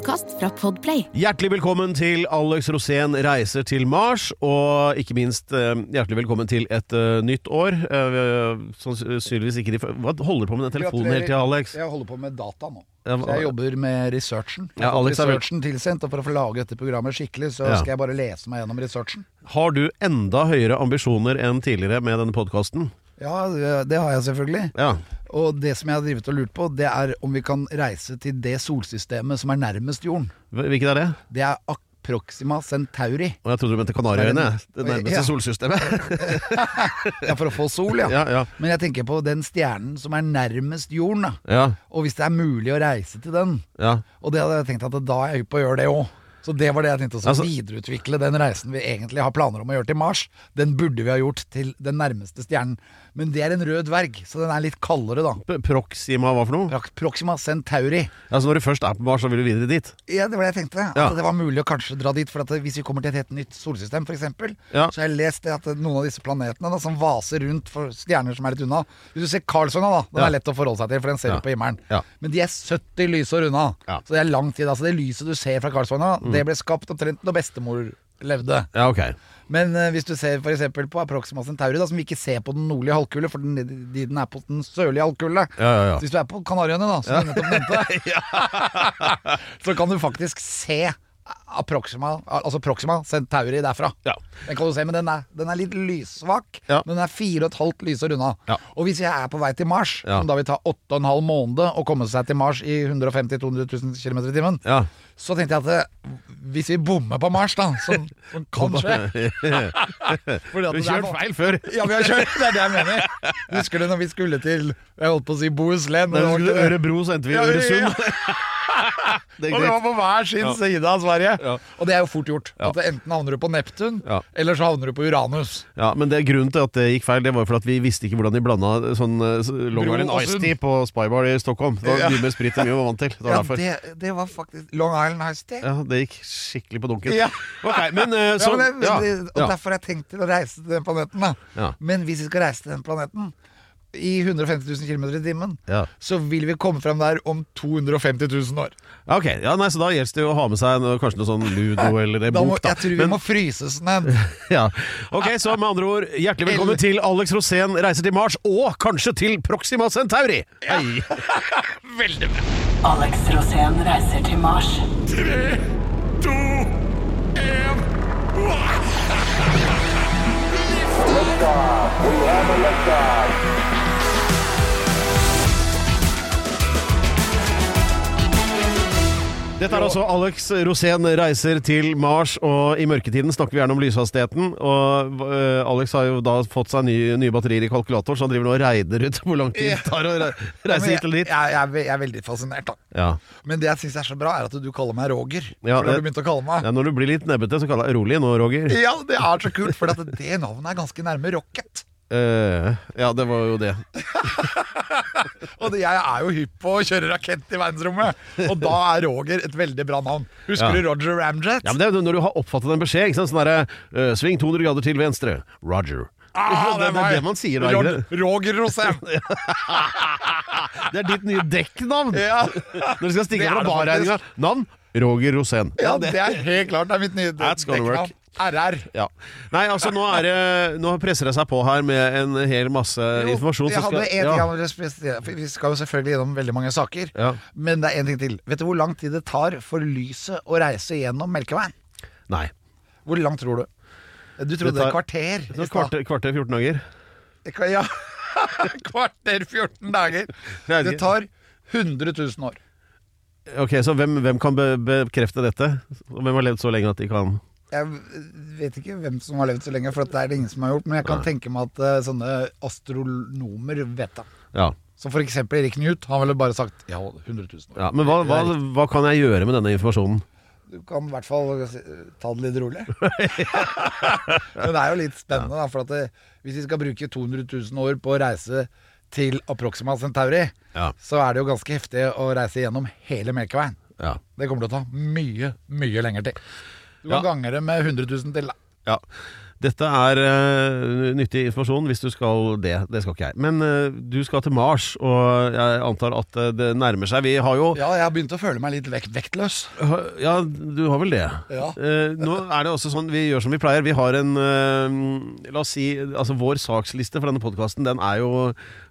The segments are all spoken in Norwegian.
Podkast fra Podplay. Hjertelig velkommen til Alex Rosén reiser til Mars, og ikke minst eh, hjertelig velkommen til et uh, nytt år. Uh, sannsynligvis ikke de f- Hva holder du på med den telefonen hele tida, Alex? Jeg holder på med data nå. Så jeg jobber med researchen. Jeg Ja, har fått Alex vel- researchen tilsendt, og for å få lage dette programmet skikkelig, så Ja. skal jeg bare lese meg gjennom researchen. Har du enda høyere ambisjoner enn tidligere med denne podkasten? Ja, det det har jeg selvfølgelig. Ja. Og det som jeg har drivet og lurt på, det er om vi kan reise til det solsystemet som er nærmest jorden. Hvilket er det? Det er Proxima Centauri. Og jeg trodde du mente Kanariøyene. Det nærmeste Ja. solsystemet. Ja, for å få sol, ja. ja, ja. Men jeg tenker på den stjernen som er nærmest jorden. Ja, Og hvis det er mulig å reise til den, ja. Og det hadde jeg tenkt at da er jeg hypp på å gjøre det òg. Så det var det jeg tenkte. å Altså- videreutvikle den reisen vi egentlig har planer om å gjøre til Mars. Den burde vi ha gjort til den nærmeste stjernen. Men det er en rød dverg, så den er litt kaldere, da. P- Proxima hva for noe? Proxima Centauri. Altså Når du først er på Mars, så vil du videre dit? Ja, det var det jeg tenkte. Ja. At det var mulig å kanskje dra dit. For at hvis vi kommer til et helt nytt solsystem, f.eks., Ja. så har jeg lest det at noen av disse planetene da, som vaser rundt for stjerner som er litt unna Hvis du ser Karlsvogna, da. Den Ja. er lett å forholde seg til, for den ser du på himmelen. Men de er 70 lysår unna. Så det er lang tid. Altså det lyset du ser fra Karlsvogna, det ble skapt omtrent når bestemor levde. Ja, ok. Men eh, hvis du ser f.eks. på Approxima Centauri, da, som vi ikke ser på den nordlige halvkule, for den, de, den er på den sørlige halvkule Ja, ja, ja. Så Hvis du er på Kanariøyene, da, som du nettopp nevnte, så kan du faktisk se Proxima, altså Proxima Centauri derfra. Ja. Den kan du se, men den er, den er litt lyssvak. Ja. Men den er fire og et halvt lysår unna. Ja. Og hvis jeg er på vei til Mars, som da vil ta åtte og en halv måned å komme seg til Mars i 150 000-200 000 km i timen, Ja. så tenkte jeg at det, hvis vi bommer på Mars, da, som, som kan skje det er kjørt feil før. Ja, vi har kjørt, det er det jeg mener. Husker du når vi skulle til Jeg holdt på å si Bohuslän? Vi Ørebro, så endte vi i Øresund. Det Og det var på hver sin Ja. side av Sverige. Ja. Og det er jo fort gjort. At Enten havner du på Neptun, eller så havner du på Uranus. Ja, men det grunnen til at det gikk feil, det var for at vi visste ikke hvordan de blanda sånn eh, Long Island Ice. Tea på Spybar i Stockholm. Det var mye mer sprit enn vi var vant til. Det var Ja, det, det var faktisk Long Island Ice Tea. Ja, det gikk skikkelig på dunken. Ja. Ok, men eh, Ja, så men det, ja, og. Derfor har jeg tenkt til å reise til den planeten. Da. Men hvis vi skal reise til den planeten i 150 000 km i timen, Ja. så vil vi komme fram der om 250 000 år. Ok, ja, nei, så da gjelder det jo å ha med seg noe, kanskje noe sånn ludo eller en Da må, bok, da. jeg tror vi Men- må fryses ned. ja. Ok, så med andre ord, hjertelig velkommen til Alex Rosén reiser til Mars, og kanskje til Proxima Centauri. Hei. Alex Rosén reiser til Mars. Dette er altså Alex Rosén reiser til Mars, og i mørketiden snakker vi gjerne om lyshastigheten. Og øh, Alex har jo da fått seg nye, nye batterier i kalkulatoren, så han driver nå og regner ut hvor lang tid det tar å re reise hit eller dit. jeg, jeg, jeg er veldig fascinert, da. Ja. Men det jeg syns er så bra, er at du kaller meg Roger. Ja, det du å kalle meg. ja, Når du blir litt nebbete, så kaller jeg rolig nå, Roger. Ja, det er så kult, for det navnet er ganske nærme Rocket. Eh, ja, det var jo det. Og det, jeg er jo hypp på å kjøre rakett i verdensrommet, og da er Roger et veldig bra navn. Husker Ja. du Roger Ramjet? Ja, men det er jo når du har oppfattet en beskjed. Ikke sant? Sånn derre uh, Sving 200 grader til venstre. Roger. Ah, det, det er det man sier da, Rog- Roger Rosén. Det er ditt nye dekknavn! Ja. Når du skal stikke fra barregninga. Navn Roger Rosén. ja, det er helt klart. Det er mitt nye dekknavn. RR. Ja. Nei, altså nå, er det, nå presser det seg på her med en hel masse Jo, informasjon. jeg hadde skal- en ting ja. Vi skal jo selvfølgelig gjennom veldig mange saker, Ja. men det er en ting til. Vet du hvor lang tid det tar for lyset å reise gjennom Melkeveien? Nei. Hvor langt tror du? Du trodde Det tar- kvarter. Så i stad. kvarter, kvarter 14 dager. Ja. Kvarter 14 dager. Det tar 100 000 år. Ok, Så hvem, hvem kan be bekrefte dette? Hvem har levd så lenge at de kan Jeg vet ikke hvem som har levd så lenge, for det er det ingen som har gjort. Men jeg kan tenke meg at uh, sånne astronomer vet det. Ja. Som eksempel Erik Newt. Han ville bare sagt ja, 100 000 år. ja men hva, hva, hva kan jeg gjøre med denne informasjonen? Du kan i hvert fall eh, ta det litt rolig. Men det er jo litt spennende, da. For at det, hvis vi skal bruke 200 000 år på å reise til Approxima Centauri, Ja. så er det jo ganske heftig å reise gjennom hele Melkeveien. Ja. Det kommer til å ta mye, mye lenger til. Du kan gange det med 100 000 til. da. ja. Dette er uh, nyttig informasjon hvis du skal det. Det skal ikke jeg. Men uh, du skal til Mars, og jeg antar at eh, det nærmer seg. Vi har jo Ja, jeg har begynt å føle meg litt vekt vektløs. Ja, du har vel det. Ja. Nå er det også sånn, vi gjør som vi pleier. Vi har en La oss si Altså, vår saksliste for denne podkasten, den er jo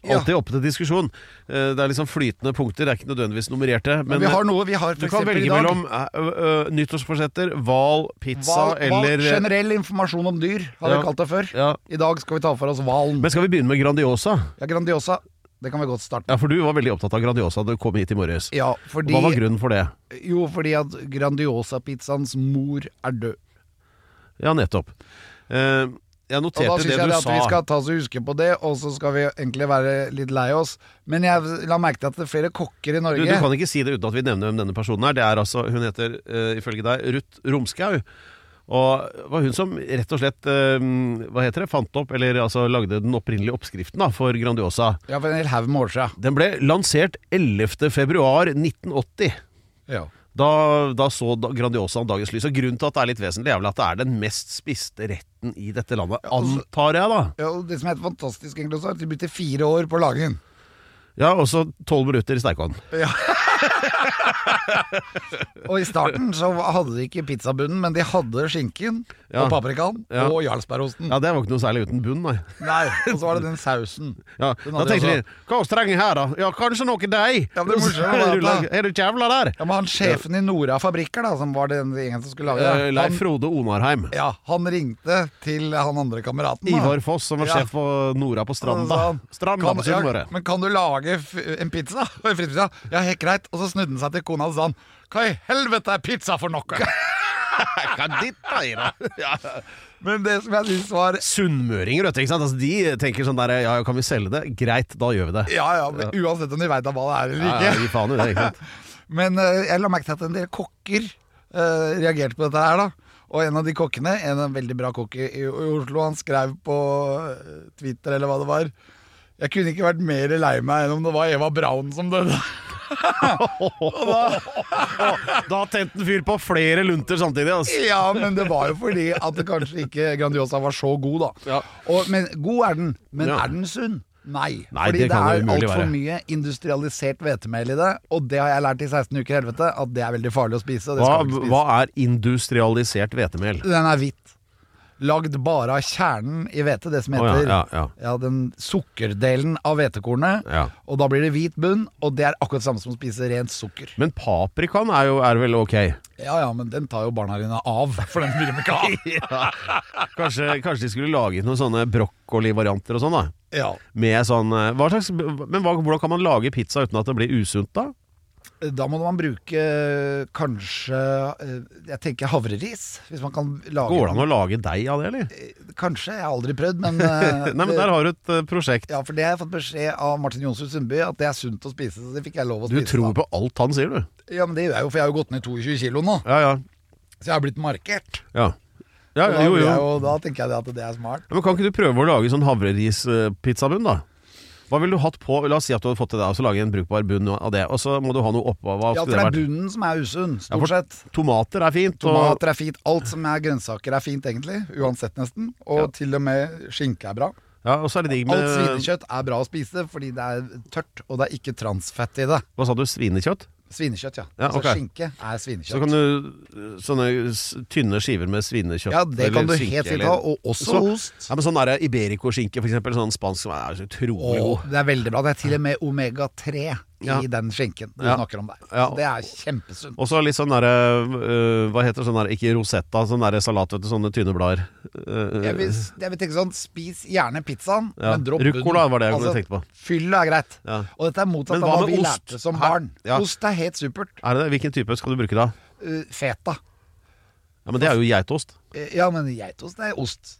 alltid oppe til diskusjon. Det er liksom flytende punkter, det er ikke nødvendigvis nummererte. Men, vi har noe. Vi har for du kan velge mellom uh, uh, nyttårsforsetter, hval, pizza hval, eller Generell informasjon om dyr, har Ja. vi kalt det før. Ja. I dag skal vi ta for oss hvalen. Men skal vi begynne med Grandiosa? Ja, Grandiosa. Det kan vi godt starte. Ja, for du var veldig opptatt av Grandiosa da du kom hit i morges. Ja, fordi, Hva var grunnen for det? jo, fordi at Grandiosa-pizzaens mor er død. Ja, nettopp. Eh, jeg Og da noterte syns det jeg du det at sa. vi skal ta oss og huske på det, og så skal vi egentlig være litt lei oss. Men jeg la merke til at det er flere kokker i Norge. du kan ikke si det uten at vi nevner hvem denne personen er. Det er altså, Hun heter uh, ifølge deg Ruth Romskau. Og det var hun som rett og slett eh, hva heter det, fant opp, eller altså lagde den opprinnelige oppskriften da, for Grandiosa. Ja, for en hel haug med år siden. Den ble lansert 11. februar 1980. Ja. Da, da så Grandiosaen Grandiosa dagens lys. Og Grunnen til at det er litt vesentlig, er vel at det er den mest spiste retten i dette landet. altså- Antar jeg, da. Ja, og det som er helt fantastisk, egentlig, også, er at de brukte fire år på å lage den. Ja, Og så tolv minutter i stekeovn. Og i starten så hadde de ikke pizzabunnen, men de hadde skinken Ja. og paprikaen Ja. og jarlsbergosten. Ja, Det var ikke noe særlig uten bunn, nei. Nei, og så var det den sausen. Ja, Den Da tenkte de Hva trenger her, da? Ja, kanskje noe deig? Ja, det morsomme Er du kjævla der? Ja, men han Sjefen i Nora Fabrikker, da, som var den gjengen som skulle lage Eh, det, Leif Frode Onarheim. ja, han ringte til han andre kameraten. da. Ivar Foss, som var sjef på Nora på Stranda. Stranda kan, på Sunnmøre. men kan du lage en pizza? En fritpizza? Ja, helt greit. Og så snudde han seg til kona og sa han Hva i helvete er pizza for noe? Hva er det? Ja. Men det som jeg syns var Sunnmøringer, vet du. ikke sant? Altså, de tenker sånn der Ja, kan vi selge det? Greit, da gjør vi det. Ja ja, men uansett om de veit hva det er eller ikke. ja, gi faen i det, ikke sant? Men uh, jeg la merke til at en del kokker uh, reagerte på dette her, da. Og en av de kokkene, en veldig bra kokk i, i Oslo, han skrev på eh, Twitter eller hva det var Jeg kunne ikke vært mer lei meg enn om det var Eva Braun som døde. Da tente han fyr på flere lunter samtidig. Altså. Ja, men det var jo fordi at det kanskje ikke Grandiosa var så god, da. Ja. Og, men god er den, men Ja. er den sunn? Nei. Nei, fordi det det, er altfor mye industrialisert hvetemel i det, og det har jeg lært i 16 uker i helvete, at det er veldig farlig å spise. Og det Hva, skal ikke spise. hva er industrialisert hvetemel? Den er hvit. Lagd bare av kjernen i hvete, det som heter ja, ja. ja, den sukkerdelen av hvetekornet. Og da blir det hvit bunn, og det er akkurat samme som å spise rent sukker. Men paprikaen er jo er vel ok? Ja ja, men den tar jo barna dine av, for den vil de ikke ha. Kanskje, kanskje de skulle laget noen sånne brokkolivarianter og sånn, da? Ja. Med sånn eh, hva slags, Men hva, hvordan kan man lage pizza uten at det blir usunt, da? Da må man bruke kanskje eh, Jeg tenker havreris. Hvis man kan lage Går det an å lage deig av det, eller? Kanskje. Jeg har aldri prøvd, men, eh, Nei, men der har du et eh, prosjekt. Ja, for det har jeg fått beskjed av Martin Jonsrud Sundby, at det er sunt å spise. Så det fikk jeg lov å spise. Du tror da. på alt han sier, du. Ja, men det gjør jeg jo, for jeg har jo gått ned 22 kilo nå. Ja, ja. Så jeg har blitt markert. ja. ja da, jo, jo. jeg da tenker jeg at det er smart. Ja, Men Kan ikke du prøve å lage sånn havreris-pizzabunn, da? Hva ville du hatt på La oss si at du hadde fått til det, og så lage en brukbar bunn av det. Og så må du ha noe oppå. Hva Ja, for det er bunnen som er usunn, stort ja, sett. Tomater er fint. Og, Tomater er fint. Alt som er grønnsaker er fint, egentlig. Uansett, nesten. Og til og med skinke er bra. ja, og så er det digg med Alt svinekjøtt er bra å spise fordi det er tørt, og det er ikke transfett i det. Hva sa du? Svinekjøtt? Svinekjøtt, ja. Ja, Altså ok. skinke er Så kan du Sånne tynne skiver med svinekjøtt. Ja, det kan du skinke, helt fint ha, og også Så- ost. Ja, men sånn er Iberico-skinke, eksempel. Sånn spansk som er så utrolig god. det er veldig bra. Det er til og med omega-3 i Ja. den skinken du Ja. snakker om der. Ja. Så det er kjempesunt. Og så litt sånn derre uh, Hva heter sånn der Ikke rosetta, sånn derre salat, vet du. Sånne tynne blader. Uh, Jeg vil, jeg vil tenke sånn, spis gjerne pizzaen, men dropp Ruccola var det jeg tenkte på. Fyll er greit. Ja. Og dette er motsatt av hva vi ost? lærte som barn. Ost er helt supert. Er det? Hvilken type skal du bruke da? Uh, feta. Ja, Men det er jo geitost. Eh, Ja, men geitost er ost.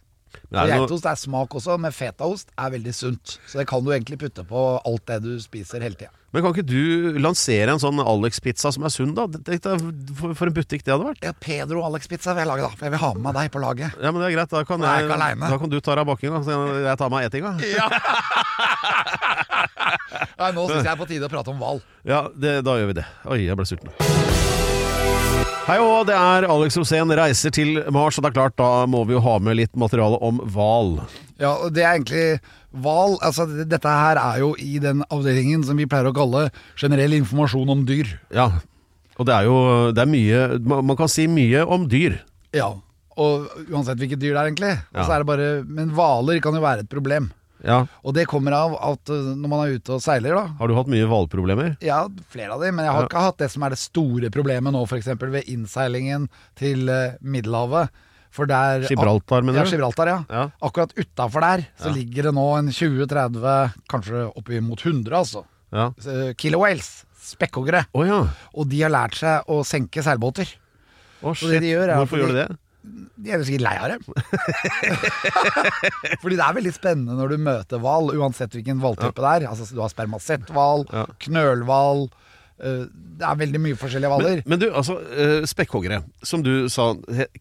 Men Geitost er smak også, men fetaost er veldig sunt. Så det kan du egentlig putte på alt det du spiser hele tida. Men kan ikke du lansere en sånn Alex-pizza som er sunn, da? For, en butikk det hadde vært. Ja, Pedro Alex-pizza vil jeg lage, da. For jeg vil ha med meg deg på laget. Ja, men det er greit. Da kan, jeg jeg, da kan du ta deg av bakkinga. Så jeg tar meg etinga. Nei, nå syns jeg det er på tide å prate om hval. Ja, det, da gjør vi det. Oi, jeg ble sulten. Hei og det er Alex Rosén reiser til Mars, og det er klart, da må vi jo ha med litt materiale om hval. Ja, og det er egentlig hval altså, Dette her er jo i den avdelingen som vi pleier å kalle generell informasjon om dyr. Ja, og det er jo det er mye Man kan si mye om dyr. Ja, og uansett hvilket dyr det er, egentlig. Ja. Så er det bare, men hvaler kan jo være et problem. Ja, Og det kommer av at uh, når man er ute og seiler, da Har du hatt mye hvalproblemer? Ja, flere av dem, men jeg har Ja. ikke hatt det som er det store problemet nå, f.eks. ved innseilingen til uh, Middelhavet. For der Gibraltar, mener ja, du? Gibraltar, ja. Ja. Akkurat utafor der så Ja. ligger det nå en 20-30, kanskje oppimot 100, altså. Ja. eh, whales. Spekkhoggere. Oh, ja. Og de har lært seg å senke seilbåter. Å, Så det shit. de gjør er Hvorfor gjør de det? De er sikkert lei av dem. Fordi det er veldig spennende når du møter hval, uansett hvilken hvaltype det er. Altså, du har spermasetthval, Ja. knølhval Det er veldig mye forskjellige hvaler. Men, men du, altså, eh, spekkhoggere, som du sa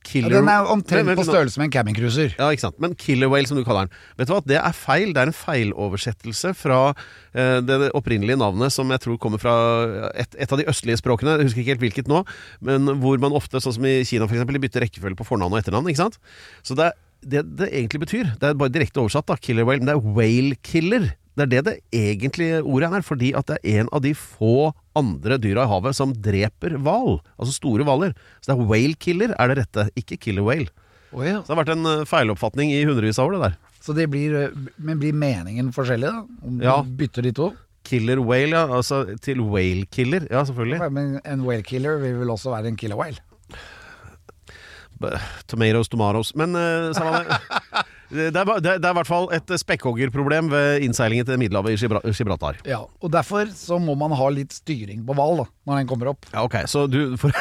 killer... Ja, den er omtrent på størrelse med en campingcruiser. Ja, ikke sant. Men killer whale, som du kaller den. Vet du hva, Det er feil. Det er en feiloversettelse fra uh, det opprinnelige navnet, som jeg tror kommer fra et, et av de østlige språkene. Jeg husker ikke helt hvilket nå. Men hvor man ofte, sånn som i Kina f.eks., bytter rekkefølge på fornavn og etternavn. ikke sant? Så det, er- det det egentlig betyr, det er bare direkte oversatt, da, killer whale, men det er whale killer. Det er det det egentlige ordet er, fordi at det er en av de få andre dyra i havet som dreper hval. Altså store hvaler. Så det er whale killer er det rette, ikke killer whale. Oh, ja. Så det har vært en eh, feiloppfatning i hundrevis av år, det der. Så det blir, eh, men blir meningen forskjellig, da? Om Ja. du bytter de to? Killer whale, ja. Altså til whale killer. Ja, selvfølgelig. Ja, Men en whale killer vil vel også være en killer whale? Tomatoes, tomatoes. Men uh, det. Er, det er i hvert fall et spekkhoggerproblem ved innseilingen til Middelhavet i Gibra- Gibraltar. Ja, og derfor så må man ha litt styring på hval når den kommer opp. Ja, ok, så du får,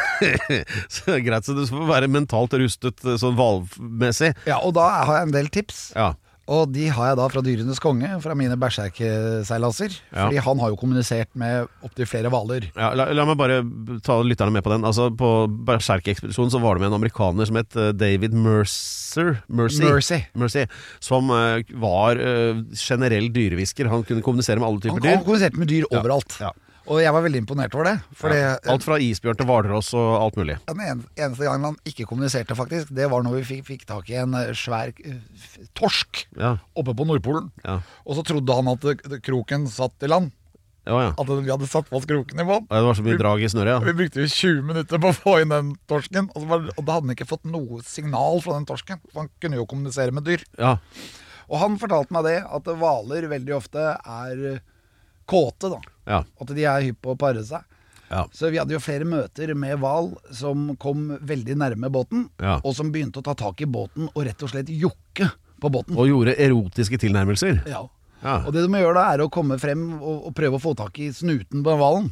så, Greit, så du får være mentalt rustet eh, sånn hvalmessig. Ja, og da har jeg en del tips. Ja. Og de har jeg da fra Dyrenes konge, fra mine berserkseilaser. Ja. Fordi han har jo kommunisert med opptil flere hvaler. Ja, la, la meg bare ta lytterne med på den. Altså På Berserk-ekspedisjonen så var det med en amerikaner som het eh, David Mercer Mercy. Mercy. Mercy som eh, var uh, generell dyrehvisker. Han kunne kommunisere med alle typer typer han dyr. kommuniserte med dyr overalt. Ja. Og jeg var veldig imponert over det. Ja. Alt fra isbjørn til hvalross og alt mulig. den eneste gangen han ikke kommuniserte, faktisk, det var når vi fikk, fikk tak i en eh, svær eh, torsk Ja, oppe på Nordpolen. ja. Og så trodde han at eh, kroken satt i land. Ja, ja. At vi hadde satt fast kroken i bånn. Det var så mye drag i snøret, Vi brukte jo 20 minutter på å få inn den torsken, og, så var, og da hadde han ikke fått noe signal fra den torsken. For han kunne jo kommunisere med dyr. ja. Og han fortalte meg det, at hvaler veldig ofte er kåte, da. Ja. At de er hypp på å pare seg. Ja. Så vi hadde jo flere møter med hval som kom veldig nærme båten, Ja. og som begynte å ta tak i båten og rett og slett jokke på båten. Og gjorde erotiske tilnærmelser. Ja. Ja. Og det du må gjøre da, er å komme frem og, og prøve å få tak i snuten på hvalen.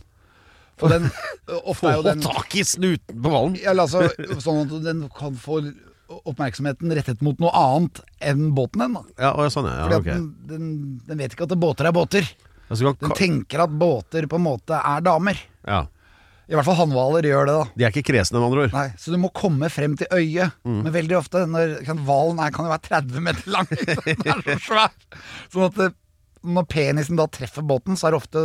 For den ofte er jo Få tak i snuten på hvalen! ja, altså, Sånn at den kan få oppmerksomheten rettet mot noe annet enn båten den. da. Ja, sånn, ja. Ja at den, den, den vet ikke at båter er båter. Altså, du Den tenker at båter på en måte er damer. ja. I hvert fall hannhvaler gjør det, da. De er ikke kresne, med andre ord. Nei, Så du må komme frem til øyet. Mm. Men veldig ofte når Hvalen kan jo være 30 meter lang. Den er så svær. Sånn at det, når penisen da treffer båten, så er det ofte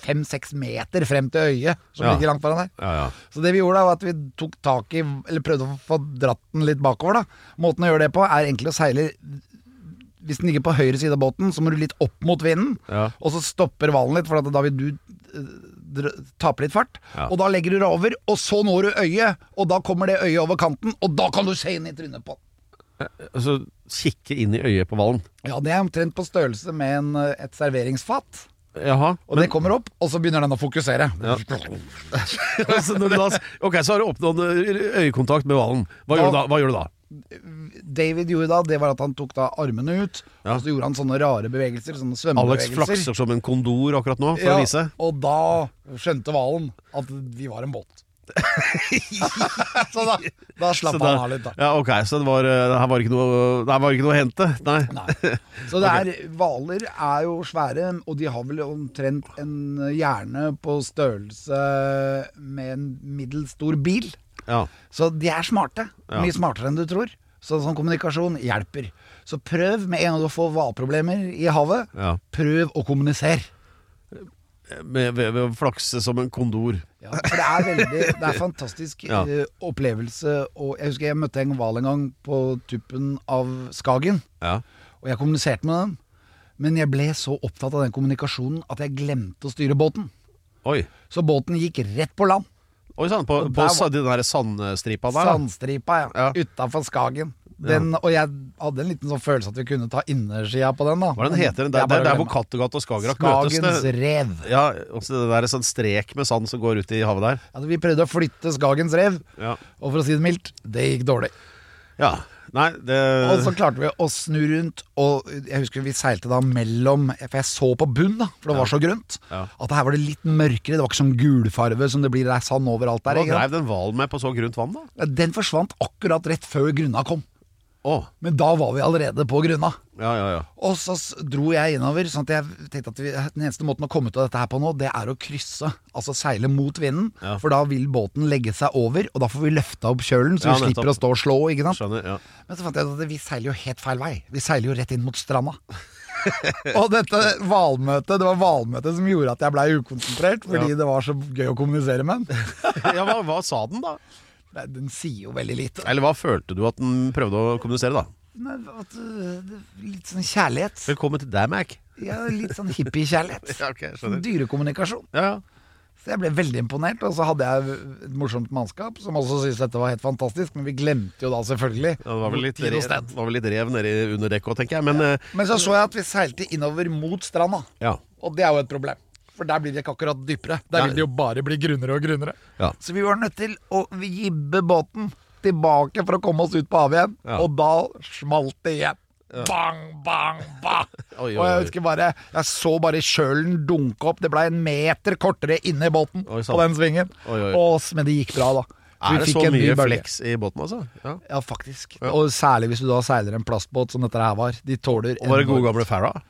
fem-seks meter frem til øyet som Ja. ligger langt foran der. Ja, ja. Så det vi gjorde da, var at vi tok tak i, eller prøvde å få dratt den litt bakover. da. Måten å gjøre det på er egentlig å seile Hvis den ligger på høyre side av båten, så må du litt opp mot vinden. Ja. Og så stopper hvalen litt, for da vil du eh, tape litt fart. Ja. Og da legger du deg over, og så når du øyet. Og da kommer det øyet over kanten, og da kan du se inn i trynet på den. Altså, kikke inn i øyet på hvalen. Ja, det er omtrent på størrelse med en, et serveringsfat. Jaha. Og det kommer opp, og så begynner den å fokusere. Ja. altså, da, ok, så har du oppnådd øyekontakt med hvalen. Hva, da? Hva gjør du da? David gjorde da, det var at han tok da armene ut, Ja. og så gjorde han sånne rare bevegelser, sånne svømmebevegelser. Alex flakser som en kondor akkurat nå, for Ja, å vise. Og da skjønte hvalen at vi var en båt. Så da, da slapp Så han da- av litt, da. Ja, ok, så det var, Det her var ikke noe, det her var ikke noe å hente? Nei. Nei. Så det er, hvaler er jo svære, og de har vel omtrent en hjerne på størrelse med en middels stor bil. Ja. Så de er smarte. Ja. Mye smartere enn du tror. Så sånn kommunikasjon hjelper. Så prøv med en gang du får hvalproblemer i havet, Ja. prøv å kommunisere. Med, ved, ved å flakse som en kondor. Ja, for det er veldig Det er fantastisk Ja. eh, opplevelse. Og jeg husker jeg møtte en hval en gang på tuppen av Skagen. Ja. Og jeg kommuniserte med den. Men jeg ble så opptatt av den kommunikasjonen at jeg glemte å styre båten. Oi. Så båten gikk rett på land. Oi sann, på, på der var- den der sandstripa der. Sandstripa, ja. Ja. Utafor Skagen. Den, Og jeg hadde en liten sånn følelse at vi kunne ta innersida på den. da Hva den heter? Den? Det, er er der hvor. Kattegat og Skagerrak møtes. Skagens rev. Ja, også det der er sånn strek med sand som går ut i havet der. Ja, vi prøvde å flytte Skagens rev, Ja. og for å si det mildt, det gikk dårlig. ja. Nei, det Og så klarte vi å snu rundt, og jeg husker vi seilte da mellom For jeg så på bunn, da, for det var så grønt, Ja. at her var det litt mørkere. Det var ikke sånn gulfarve som det blir det er sand overalt der. Hva dreiv den hvalen med på så grunt vann, da? Den forsvant akkurat rett før grunna kom. Å, Men da var vi allerede på grunna. ja, ja, ja. Og så dro jeg innover, sånn at jeg tenkte at vi, den eneste måten å komme ut av dette her på nå, det er å krysse. Altså seile mot vinden, Ja. for da vil båten legge seg over, og da får vi løfta opp kjølen, så vi slipper å stå og slå. Skjønner. Men så fant jeg ut at vi seiler jo helt feil vei. Vi seiler jo rett inn mot stranda. og dette valmøtet, det var valmøtet som gjorde at jeg blei ukonsentrert, fordi det var så gøy å kommunisere med den. ja hva, hva sa den, da? Nei, Den sier jo veldig lite. Eller hva følte du at den prøvde å kommunisere, da? Nei, at, øh, Litt sånn kjærlighet. Velkommen til deg, Mac. Ja, litt sånn hippiekjærlighet. Ja, okay. Dyrekommunikasjon. Ja, ja. Så jeg ble veldig imponert, og så hadde jeg et morsomt mannskap som også syntes dette var helt fantastisk, men vi glemte jo da selvfølgelig Ja, det var vel litt, rev, var vel litt rev nedi under dekket tenker jeg. Men ja. Men så så jeg at vi seilte innover mot stranda, ja. og det er jo et problem. For der blir det ikke akkurat dypere. Der Nei. vil det jo bare bli grunnere og grunnere. Ja. Så vi var nødt til å jibbe båten tilbake for å komme oss ut på havet igjen, Ja. og da smalt det igjen. Bang, bang, bang! Oi, oi, Og jeg husker bare Jeg så bare kjølen dunke opp. Det ble en meter kortere inne i båten Oi, på den svingen. Oi, oi. Og, men det gikk bra, da. vi Er det så mye flex i båten, altså? Ja. Ja, faktisk. Og særlig hvis du da seiler en plastbåt som dette her var. De tåler Og var det gode gamle Farah?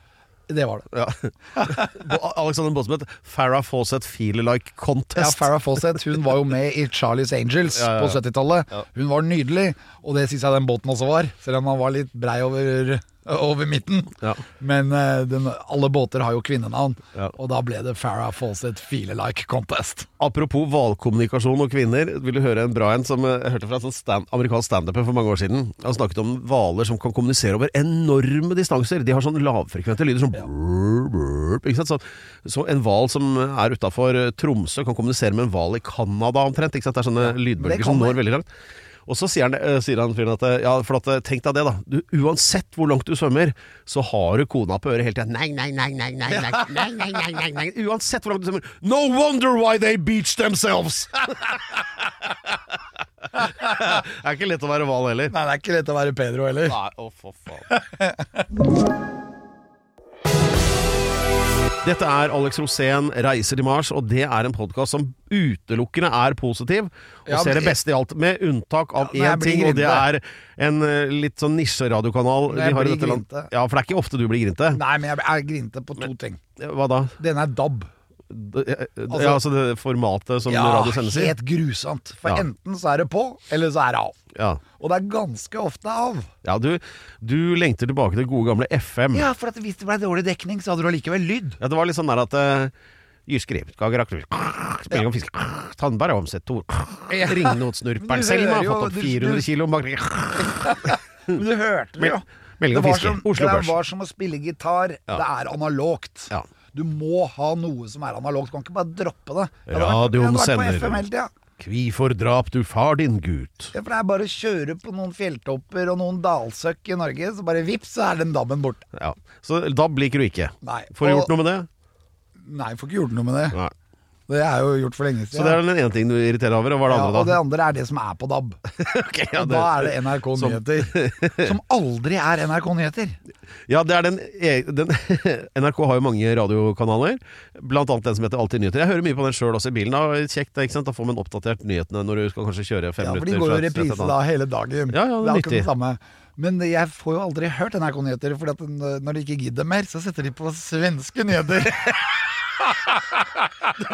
Det var det. Ja. Alexander Bosmet, Farah Fawcett Feel Like contest. Ja, Farah Farrah Fawcett hun var jo med i Charlies Angels Ja, ja, på 70-tallet. Ja. Hun var nydelig, og det syns jeg den båten også var. Selv om han var litt brei over, over midten. Ja. Men eh, den, alle båter har jo kvinnenavn, Ja. og da ble det Farah Fawcett Feel Like Contest. Apropos valkommunikasjon og kvinner, vil du høre en bra en som eh, jeg hørte fra en stand, amerikansk standuper for mange år siden. Han snakket om hvaler som kan kommunisere over enorme distanser. De har sånn lavfrekvente lyder som brr, brr, ikke sant? Så, så en hval som er utafor Tromsø, kan kommunisere med en hval i Canada omtrent. Ikke sant? Det er sånne lydbølger som når veldig langt. Og så sier han, eh, sier han fyren at eh, ja, for at, eh, tenk deg det, da. Du, uansett hvor langt du svømmer, så har du kona på øret hele tida. Nei, nei, nei, nei, nei, nei, nei, nei, nei, nei, nei. Uansett hvor langt du svømmer. No wonder why they beach themselves! det er ikke lett å være hval heller. Nei, det er ikke lett å være Pedro heller. Nei, å for faen. Dette er Alex Rosén reiser til Mars, og det er en podkast som utelukkende er positiv og Ja, ser det beste i alt, med unntak av Ja, én ting, og det er en eh, litt sånn nisjeradiokanal vi har i dette land. grinte. Ja, for det er ikke ofte du blir grinte. Nei, men jeg er grinte på to ting. Hva da? Den er DAB. D- eh, ja, altså det formatet som Ja, radio sendes i? helt grusomt. For Ja. enten så er det på, eller så er det av. Ja. Og det er ganske ofte av. ja, du, du lengter tilbake til gode gamle FM. Ja, for at hvis det ble dårlig dekning, så hadde du allikevel lyd. Ja, det var litt sånn der at uh, Jyske Skagerrak Spilling om fisk Tandberg har omsett to. Ringnot-snurperen Selma har fått opp 400 du- kilo Men du hørte det jo. Melding om fiske Oslo det var som å spille gitar. Det er analogt. Ja. Du må ha noe som er analogt. Du kan ikke bare droppe det. Hadde Radioen sender. Hvorfor drap du far din gutt Ja, for det er bare å kjøre på noen fjelltopper og noen dalsøkk i Norge, så bare vips, så er den dammen borte. ja. Så DAB liker du ikke Nei. Får du Og- gjort noe med det? Nei, får ikke gjort noe med det. Nei Det er jo gjort for lenge siden. Så det er den ene ting du irriterer over, og hva er det ja, andre og det andre er det som er på DAB. okay, ja, det- da er det NRK Nyheter. Som aldri er NRK Nyheter. Ja, det er den, e- den NRK har jo mange radiokanaler, blant annet den som heter Alltid nyheter. Jeg hører mye på den sjøl også i bilen. Da, kjekt, sant? da får man oppdatert nyhetene når du skal kanskje kjøre fem minutter. Ja, for de går jo reprise da hele dagen. Ja, ja, det det er akkurat det samme. Men jeg får jo aldri hørt NRK Nyheter, for når de ikke gidder mer, så setter de på svenske nyheter.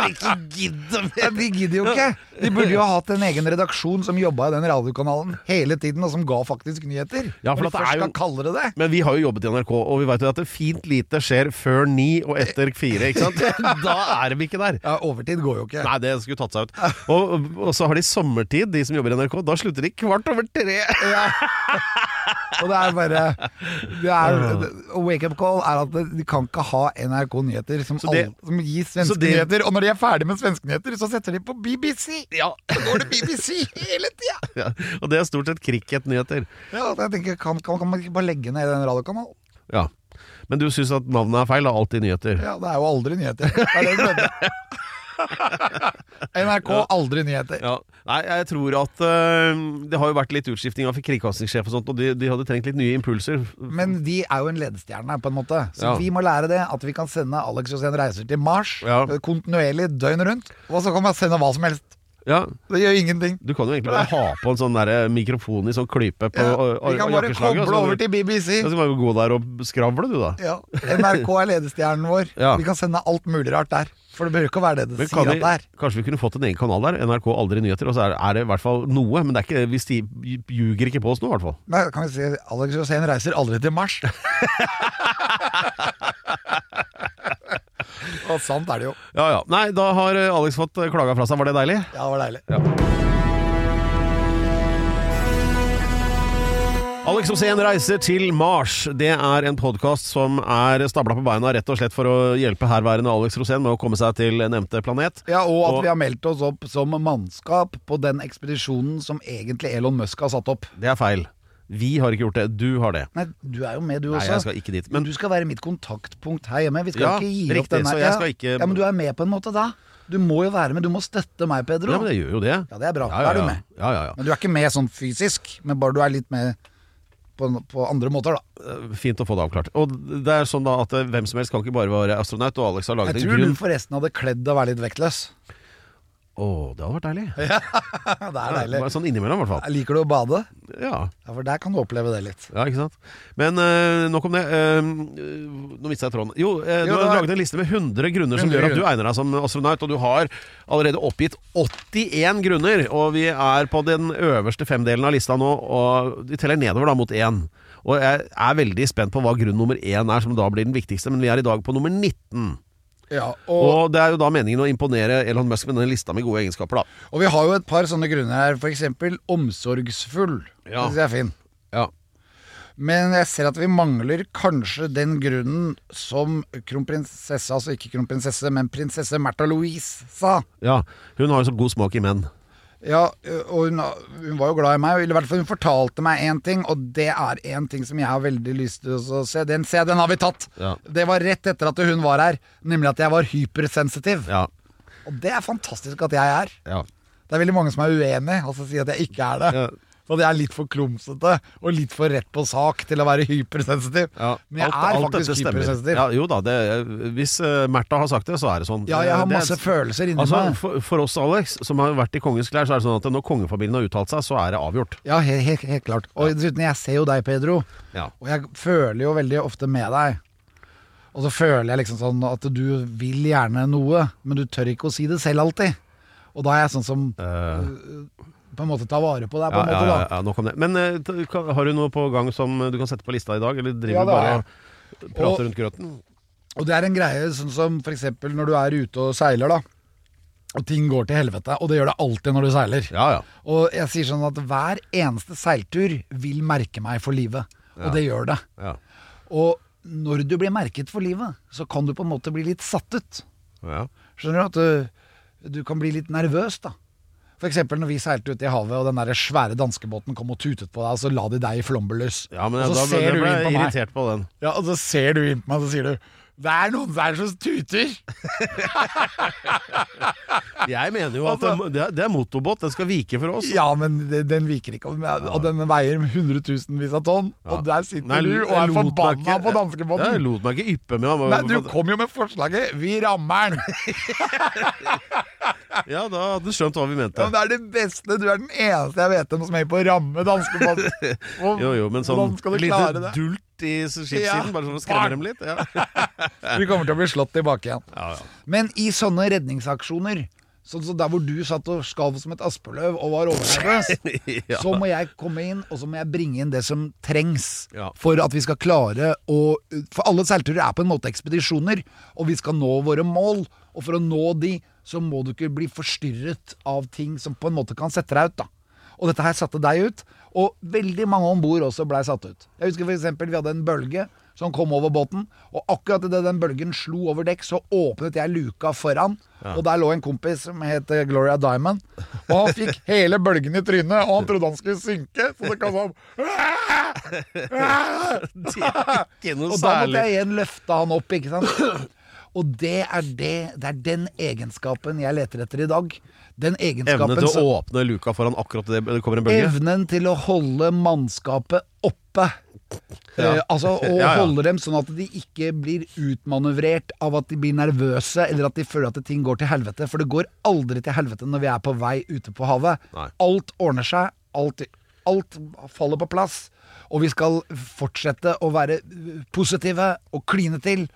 Ikke gidder Ja, de gidder jo ikke! De burde jo ha hatt en egen redaksjon som jobba i den radiokanalen hele tiden, og som ga faktisk nyheter. Ja, for Når at de det først er jo- skal kalle det det. Men vi har jo jobbet i NRK, og vi vet jo at det fint lite skjer før ni og etter fire. ikke sant? Da er de ikke der. Ja, Overtid går jo ikke. Nei, det skulle tatt seg ut. Og, og så har de sommertid, de som jobber i NRK. Da slutter de kvart over tre. Ja. Og det er bare det er, Wake up call er at de kan ikke ha NRK Nyheter som, det- alle, som gir svenske det- nyheter. Og når de er ferdig med svenske nyheter, så setter de på BBC! Ja. Så går det BBC hele tida! ja. Og det er stort sett cricketnyheter. Ja, jeg tenker, kan, kan, kan man ikke bare legge ned den radiokanalen? Ja. Men du syns at navnet er feil? Da? Alltid nyheter. Ja, det er jo aldri nyheter. Det er det. NRK, aldri nyheter. Ja. Nei, jeg tror at uh, det har jo vært litt utskifting av kringkastingssjef og sånt, og de, de hadde trengt litt nye impulser. Men de er jo en ledestjerne, på en måte. Så Ja. vi må lære det. At vi kan sende Alex Josén reiser til Mars Ja. kontinuerlig døgnet rundt. Og så kan man sende hva som helst. Ja, Det gjør ingenting. Du kan jo egentlig bare ha på en sånn der mikrofon i sånn klype på Ja, vi kan bare koble over til BBC. Så må du gå der og skravle, du, da. Ja, NRK er ledestjernen vår. Ja. Vi kan sende alt mulig rart der. For det behøver ikke være det det sier at det er. kanskje vi kunne fått en egen kanal der? NRK Aldri Nyheter. Og så er, er det i hvert fall noe. Men det er ikke, hvis de ljuger ikke på oss nå, i hvert fall. Nei, kan vi si Alex Rosén reiser aldri til Mars. Og sant er det jo. Ja ja. Nei, da har eh, Alex fått eh, klaga fra seg. Var det deilig? Ja, det var deilig. Alex Osen reiser til Mars. Det er en podkast som er stabla på beina rett og slett for å hjelpe herværende Alex Rosén med å komme seg til nevnte planet. Ja, og at Og- vi har meldt oss opp som mannskap på den ekspedisjonen som egentlig Elon Musk har satt opp. Det er feil. Vi har ikke gjort det. Du har det. Nei, du er jo med, du Nei, også. jeg skal ikke dit. Men du skal være mitt kontaktpunkt her hjemme. Vi skal Ja, ikke gi riktig, opp den her. så jeg skal ikke- Ja, men du er med på en måte da. Du må jo være med. Du må støtte meg, Pedro. ja, men det gjør jo det. Ja, det er bra. Ja, Da er du med. Ja, ja, ja. Men du er ikke med sånn fysisk, men bare du er litt med på, på andre måter, da. Eh, Fint å få det avklart. Og det er sånn da at eh, hvem som helst kan ikke bare være astronaut, og Alex har laget en grunn Jeg tror du forresten hadde kledd deg å være litt vektløs. Å, det hadde vært deilig. Ja, det er deilig. Sånn innimellom, i hvert fall. Liker du å bade? Ja. Ja, for der kan du oppleve det litt. Ja, ikke sant? Men eh, nok om det. Eh, nå mistet jeg tråden. Jo, du Jo, du har laget en liste med 100 grunner som gjør at du egner deg som astronaut, og du har allerede oppgitt 81 grunner. Og vi er på den øverste femdelen av lista nå, og vi teller nedover da mot én. Og jeg er veldig spent på hva grunn nummer én er, som da blir den viktigste. Men vi er i dag på nummer 19. Ja, og, Og det er jo da meningen å imponere Elon Musk med denne lista med gode egenskaper, da. og vi har jo et par sånne grunner her. Eksempel omsorgsfull. Ja. Det syns jeg er fin. Ja. Men jeg ser at vi mangler kanskje den grunnen som kronprinsesse, altså ikke kronprinsesse, men prinsesse Märtha Louise sa. ja. Hun har jo så god smak i menn. Ja, og hun, hun var jo glad i meg, eller i hvert fall hun fortalte meg én ting, og det er én ting som jeg har veldig lyst til å se. Den, se, den har vi tatt! Ja. Det var rett etter at hun var her, nemlig at jeg var hypersensitiv. Ja. Og det er fantastisk at jeg er. ja. Det er veldig mange som er uenig, og så sier at jeg ikke er det. Ja. Og det er litt for klumsete og litt for rett på sak til å være hypersensitiv. Ja, Men jeg alt- er alt faktisk hypersensitiv. Ja, jo da, det, hvis uh, Märtha har sagt det, så er det sånn. Ja, jeg har Det masse masse følelser inni Altså, meg. for, for oss, Alex, som har vært i kongens klær, så er det sånn at når kongefamilien har uttalt seg, så er det avgjort. Ja, helt, helt, helt klart. Og dessuten, jeg ser jo deg, Pedro. Ja. Og jeg føler jo veldig ofte med deg. Og så føler jeg liksom sånn at du vil gjerne noe, men du tør ikke å si det selv alltid. Og da er jeg sånn som øh, på en måte ta vare på deg, på Ja, ja, måte, ja, ja, nok om det. Men uh, har du noe på gang som du kan sette på lista i dag, eller driver du bare og prater Og- rundt grøten? Og det er en greie sånn som eksempel når du er ute og seiler, da. Og ting går til helvete, og det gjør det alltid når du seiler. Ja, ja. Og jeg sier sånn at hver eneste seiltur vil merke meg for livet. Og det gjør det. ja. Og når du blir merket for livet, så kan du på en måte bli litt satt ut. ja. Skjønner du at du, du kan bli litt nervøs, da. For eksempel når vi seilte ut i havet, og den der svære danskebåten kom og tutet på deg, og så la de deg i flomberløs. ja men og da så ble ser jeg du ble inn på meg. irritert på den. Ja, og så ser du inn på meg, og så sier du Det er noen der som tuter! Jeg mener jo at det, det er- motorbåt, den skal vike for oss. Ja, men den viker ikke. Og den veier hundretusenvis av tonn. Og der sitter Nei, du og er forbanna på danskebåten! Jeg lot meg ikke yppe med Nei, du kom jo med forslaget 'vi rammer den'. Ja, da hadde du skjønt hva vi mente. Ja, men det er det beste. Du er den eneste jeg vet om som er på ramme danskebåten. Jo, jo, men sånn lite dult i skipssiden, Ja. bare sånn å skremme dem litt. Ja. Vi kommer til å bli slått tilbake igjen. Ja, ja. Men i sånne redningsaksjoner, sånn som der hvor du satt og skalv som et aspeløv og var overnervøs, Ja. så må jeg komme inn, og så må jeg bringe inn det som trengs Ja. for at vi skal klare å For alle seilturer er på en måte ekspedisjoner, og vi skal nå våre mål. Og for å nå de, så må du ikke bli forstyrret av ting som på en måte kan sette deg ut, da. Og dette her satte deg ut, og veldig mange om bord også blei satt ut. Jeg husker eksempel vi hadde en bølge som kom over båten, og akkurat idet den bølgen slo over dekk, så åpnet jeg luka foran, og der lå en kompis som het eh, Gloria Diamond, og han fikk hele bølgen i trynet, og han trodde han skulle synke, så det kom sånn Ikke noe Og da måtte jeg igjen løfte han opp, ikke sant? Og det er, det, det er den egenskapen jeg leter etter i dag. Den Evne egenskapen til å åpne luka foran akkurat det det kommer en bølge. Evnen til å holde mannskapet oppe. Ja. Eh, altså Å Ja, ja. holde dem sånn at de ikke blir utmanøvrert av at de blir nervøse, eller at de føler at ting går til helvete. For det går aldri til helvete når vi er på vei ute på havet. Nei. Alt ordner seg. Alt, alt faller på plass. Og vi skal fortsette å være positive og kline til.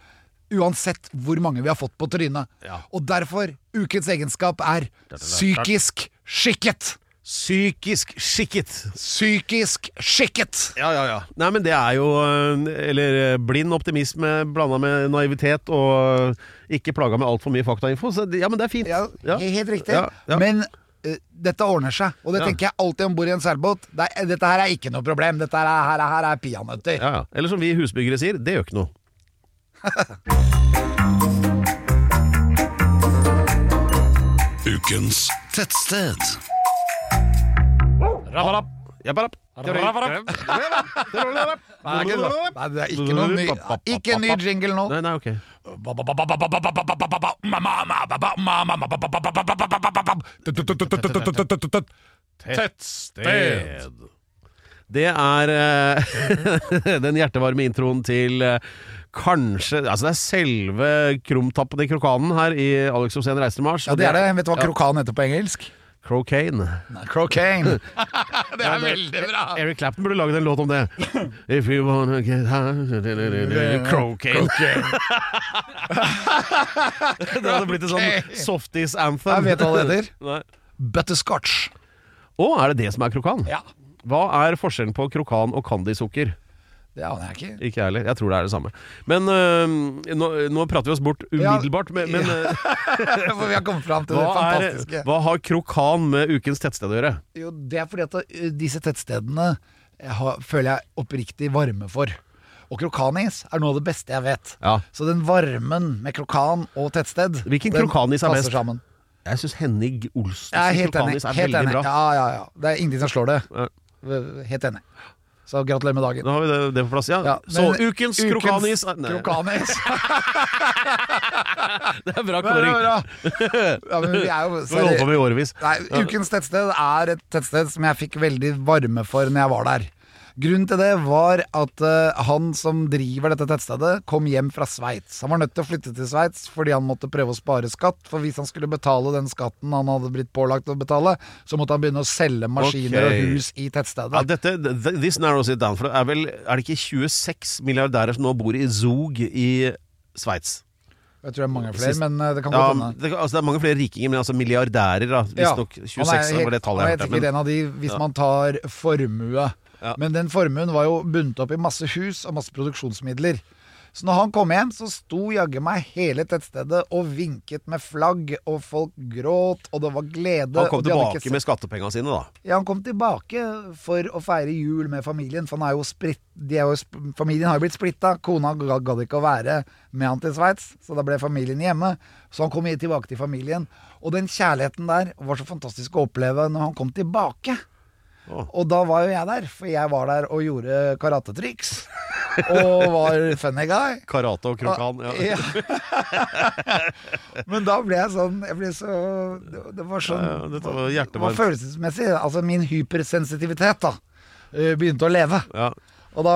Uansett hvor mange vi har fått på trynet. Ja. Og derfor, ukens egenskap er psykisk skikket. Psykisk skikket. Psykisk skikket! Ja, ja, ja. Nei, men det er jo eh, Eller eh, blind optimisme blanda med naivitet og ikke plaga med altfor mye faktainfo. Så ja, men det er fint. Ja, Ja. Helt riktig. Ja. Men uh, dette ordner seg, og det tenker jeg alltid om bord i en seilbåt. Det Dette her er ikke noe problem. Dette her er, her er, her er peanøtter. Eller som vi husbyggere sier, det gjør ikke noe. Ukens Tettsted. Nei, det er ikke noe ny Ikke ny jingle nå. Nei, nei, ok. Tettsted. Det er eh, den hjertevarme introen til eh, kanskje Altså, det er selve krumtappen i krokanen her i Alex Rosén reiser til Mars. Ja, det er det. Vet du hva Ja. krokan heter på engelsk? Crocaine. Crocane, det er veldig bra. Eric Clapton burde laget en låt om det. If you wanna get high Crocaine. det hadde blitt en sånn softies anthem. Jeg vet hva det heter. Nei. Butterscotch. Å, er det det som er krokan? Ja. Hva er forskjellen på krokan og candysukker? Det aner jeg ikke. Ikke jeg heller. Jeg tror det er det samme. Men øh, nå, nå prater vi oss bort umiddelbart. Men, men øh, For vi har kommet fram til det fantastiske. er, hva har krokan med ukens tettsted å gjøre? Jo, det er fordi at uh, disse tettstedene jeg har, føler jeg oppriktig varme for. Og krokanis er noe av det beste jeg vet. Ja. Så den varmen med krokan og tettsted Hvilken krokanis er best? Sammen. Jeg syns Henning Olsen Jeg helt enig. krokanis er Helt veldig enig. bra. Ja, ja, ja. Det er ingenting som slår det. Ja. Helt enig. Så gratulerer med dagen. Da har vi det, det på plass. Ja. Ja, så ukens, ukens, krokanis nei, Krokanis. Det er bra kåring. Ja, men vi er jo årevis. Ukens tettsted er et tettsted som jeg fikk veldig varme for når jeg var der. Grunnen til det var at eh, han som driver dette tettstedet, kom hjem fra Sveits. Han var nødt til å flytte til Sveits fordi han måtte prøve å spare skatt. For hvis han skulle betale den skatten han hadde blitt pålagt å betale, så måtte han begynne å selge maskiner okay. og hus i tettstedet. Ja, dette, this narrows it down. For det er vel Er det ikke 26 milliardærer som nå bor i Zug i Sveits? Jeg tror det er mange flere, men eh, det kan Ja, godt hende. det, altså, det er mange flere rikinger, men altså milliardærer, da. Visstnok 26 er var det tallet han er jeg helt sikkert en av de hvis man tar formue. Ja. Men den formuen var jo bundet opp i masse hus og masse produksjonsmidler. Så når han kom hjem, så sto jaggu meg hele tettstedet og vinket med flagg, og folk gråt, og det var glede. han kom tilbake ikke med skattepengene sine, da. ja, han kom tilbake for å feire jul med familien. For han er spritt, de er jo, familien har jo blitt splitta. Kona ga- gadd ikke å være med han til Sveits, så da ble familien hjemme. Så han kom tilbake til familien. Og den kjærligheten der var så fantastisk å oppleve når han kom tilbake. Og da var jo jeg der, for jeg var der og gjorde karatetriks. og var funny guy. Karate og krokan. Ja. Ja. Men da ble jeg sånn Jeg ble så Det, var sånn Ja, var Det var følelsesmessig. Altså min hypersensitivitet da eh, begynte å leve. Ja. Og da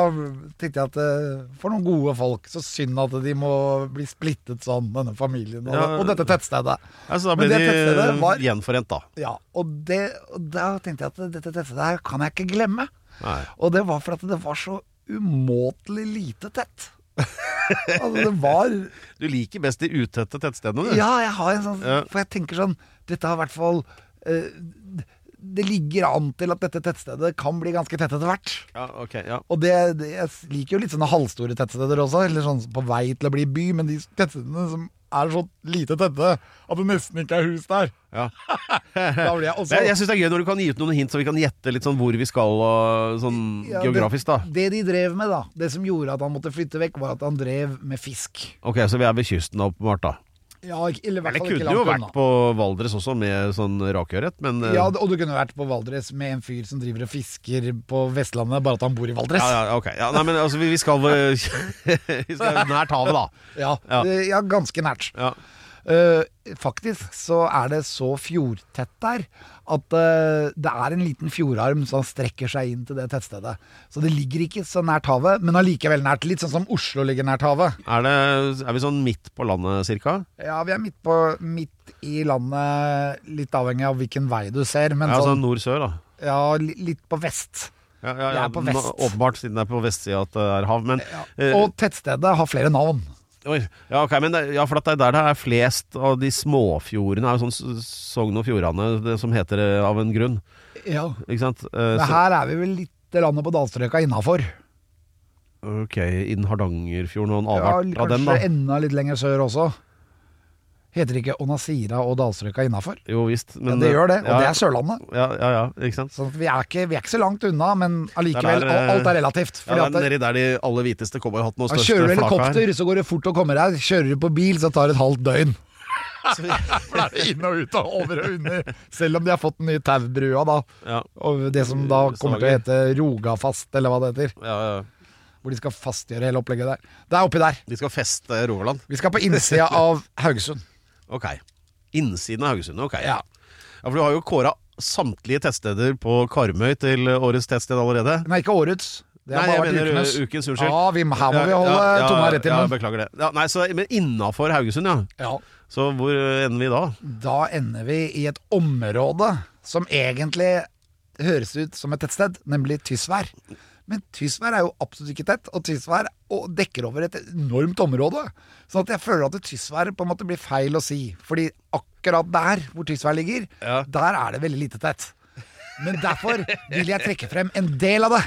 tenkte jeg at eh, for noen gode folk, så synd at de må bli splittet sånn, denne familien og, Ja. og dette tettstedet. Altså, da ble de var- gjenforent, da. Ja, og, det, og da tenkte jeg at dette tettstedet her kan jeg ikke glemme. Nei. Og det var fordi at det var så umåtelig lite tett. altså det var Du liker best de utette tettstedene, du. Ja, jeg har en sånn Ja. For jeg tenker sånn Dette har i hvert fall eh, Det ligger an til at dette tettstedet kan bli ganske tett etter hvert. Ja, ok, ja. Og det, det, jeg liker jo litt sånne halvstore tettsteder også, eller sånn på vei til å bli by, men de tettstedene som er så lite tette at det nesten ikke er hus der. ja. Da blir jeg også Jeg, jeg syns det er gøy når du kan gi ut noen hint, så vi kan gjette litt sånn hvor vi skal og sånn Ja, geografisk, da. Det, det de drev med, da, det som gjorde at han måtte flytte vekk, var at han drev med fisk. Ok, så vi er ved kysten åpenbart, da. Ja, ikke- eller Eller kunne jo vært unna. på Valdres også, med sånn rakørret, men eh, Ja, og du kunne vært på Valdres med en fyr som driver og fisker på Vestlandet, bare at han bor i Valdres. ja, ja, ok. Ja, nei, men altså, vi, vi skal Vi skal nært havet, da. Ja, Ja. eh, ja ganske nært. Ja. Eh, faktisk så er det så fjordtett der at uh, det er en liten fjordarm som strekker seg inn til det tettstedet. Så det ligger ikke så nært havet, men allikevel nært. Litt sånn som Oslo ligger nært havet. Er, det, er vi sånn midt på landet, cirka? Ja, vi er midt, på, midt i landet, litt avhengig av hvilken vei du ser, men Ja, sånn sånn, nord-sør, da. ja, litt på vest. Ja, ja, ja. Det er på nå- Åpenbart, siden det er på vestsida at det er hav. Men, ja. Og tettstedet har flere navn. Oi, ja, okay, men det- ja, for at det er der det er flest av de småfjordene, er jo sånn Sogn og Fjordane det som heter det av en grunn. Ja. Ikke sant? Eh, Men her er vi vel litt landet på dalstrøka innafor. ok, innen Hardangerfjorden og en Ja, avart av den, kanskje enda litt lenger sør også. Heter ikke Onasira og dalstrøka innafor? Jo visst. Ja, Men, det gjør det, og ja, det er Sørlandet. Ja, ja, ja, ikke sant. Så vi er, ikke, vi er ikke så langt unna, men allikevel, er alt er relativt. Ja, Fordi det er nedi der de aller hviteste cowboyhattene og ja, største kjører du flaka helikopter, er. så går det fort å komme deg. Kjører du på bil, så tar det et halvt døgn. For da er det inn og ut og over og under. Selv om de har fått den nye taubrua, da. Ja, Og det som da kommer til å hete Rogafast, eller hva det heter. ja, ja. Hvor de skal fastgjøre hele opplegget der. Det er oppi der. De skal feste Rogaland. Vi skal på innsida av Haugesund. Ok. Innsiden av Haugesund. Ok. Ja. Ja, for du har jo kåra samtlige tettsteder på Karmøy til årets tettsted allerede. Nei, ikke årets. Det har Nei, bare vært ukenes. uh, ukens. Unnskyld. Ja, vi, her må vi holde ja, ja, tunga rett i Ja, beklager det. Ja, nei, så, men innafor Haugesund, ja. Ja. Så hvor uh, ender vi da? Da ender vi i et område som egentlig høres ut som et tettsted, nemlig Tysvær. Men Tysvær er jo absolutt ikke tett, og Tysvær dekker over et enormt område. Sånn at jeg føler at Tysvær på en måte blir feil å si. Fordi akkurat der hvor Tysvær ligger, Ja. der er det veldig lite tett. Men derfor vil jeg trekke frem en del av det.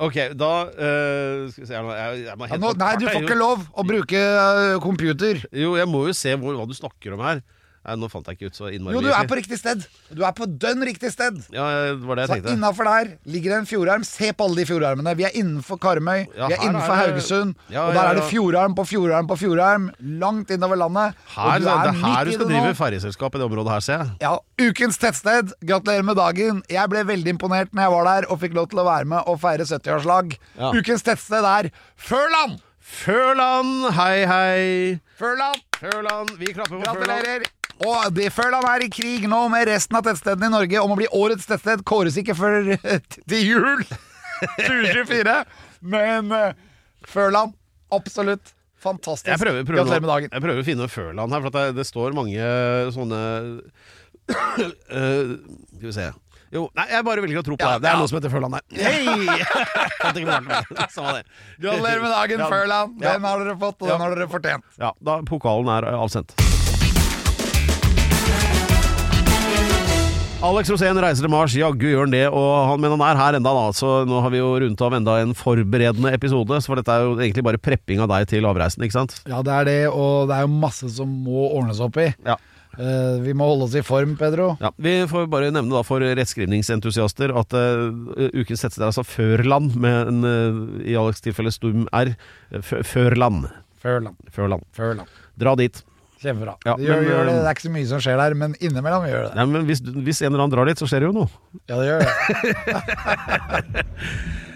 Ok, da uh, Skal vi se jeg, jeg, jeg må Ja, nå, nei, du får ikke lov å bruke øh, computer. Jo, jeg må jo se hvor, hva du snakker om her. Nei, nå fant jeg ikke ut så innmari Jo, du er på riktig sted. Du er på dønn riktig sted. Ja, det var det Så jeg tenkte. innafor der ligger det en fjordarm. Se på alle de fjordarmene. Vi er innenfor Karmøy, Ja, vi er innenfor er det- Haugesund. Ja, og der er det fjordarm på fjordarm på fjordarm. Langt innover landet. Her, det er er her du skal drive ferjeselskap i det området her, ser jeg. Ja, Ukens tettsted. Gratulerer med dagen. Jeg ble veldig imponert når jeg var der og fikk lov til å være med og feire 70-årslag. Ja. Ukens tettsted er Førland! Førland, hei hei. Førland! Førland, vi klapper på Førland. Og det, Førland er i krig nå med resten av tettstedene i Norge om å bli årets tettsted. Kåres ikke før til jul 2024. Men eh, Førland, absolutt fantastisk. Jeg prøver, prøver, Gratulerer med dagen. jeg prøver å finne Førland her, for at det, det står mange sånne uh, Skal vi se Jo, nei, jeg bare velger å tro på Ja, det. Det er ja. noe som heter Førland her. Ikke det. Gratulerer med dagen. Førland. Den har dere fått, og Ja. den har dere fortjent. Ja, da pokalen er avsendt. Alex Rosén reiser til Mars, jaggu gjør han det, og han, men han er her enda da, så nå har vi jo rundt av enda en forberedende episode, så for dette er jo egentlig bare prepping av deg til avreisen, ikke sant? Ja, det er det, og det er jo masse som må ordnes opp i. Ja. Uh, vi må holde oss i form, Pedro. Ja, Vi får bare nevne da for rettskrivningsentusiaster at uh, uken tettsted er altså Førland, med en uh, i Alex' tilfelle stum R. Førland. Førland. Førland. Førland. Dra dit. Kjempebra. Ja, det, gjør, men, gjør det. det er ikke så mye som skjer der, men innimellom gjør det det. Nei, men hvis, hvis en eller annen drar dit, så skjer det jo noe. Ja, det gjør det.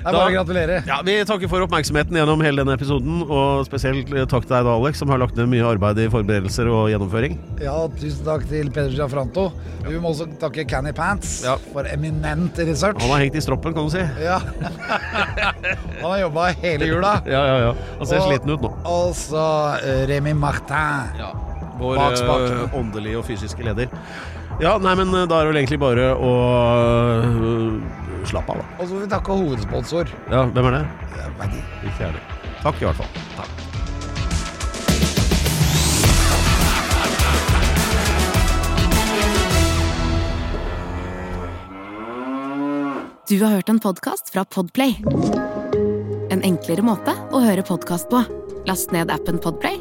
Det er bare å gratulere. Ja, Vi takker for oppmerksomheten gjennom hele denne episoden, og spesielt eh, takk til deg da, Alex, som har lagt ned mye arbeid i forberedelser og gjennomføring. Ja, Tusen takk til Peder Giafranto. Vi må også takke Canny Pants Ja. for eminent research. Han har hengt i stroppen, kan du si. Ja. Han har jobba hele jula. Ja, ja, ja. Han ser Og- sliten ut nå. Og så eh, Remi Martin. Vår Bak spaken. eh, åndelige og fysiske leder. Ja, nei, men eh, da er det vel egentlig bare å uh, slappe av, da. Og så får vi takke hovedsponsor. Ja, hvem er det? Jeg vet ikke. Ikke jeg heller. Takk, i hvert fall. Takk. Du har hørt en podkast fra Podplay. En enklere måte å høre podkast på. Last ned appen Podplay,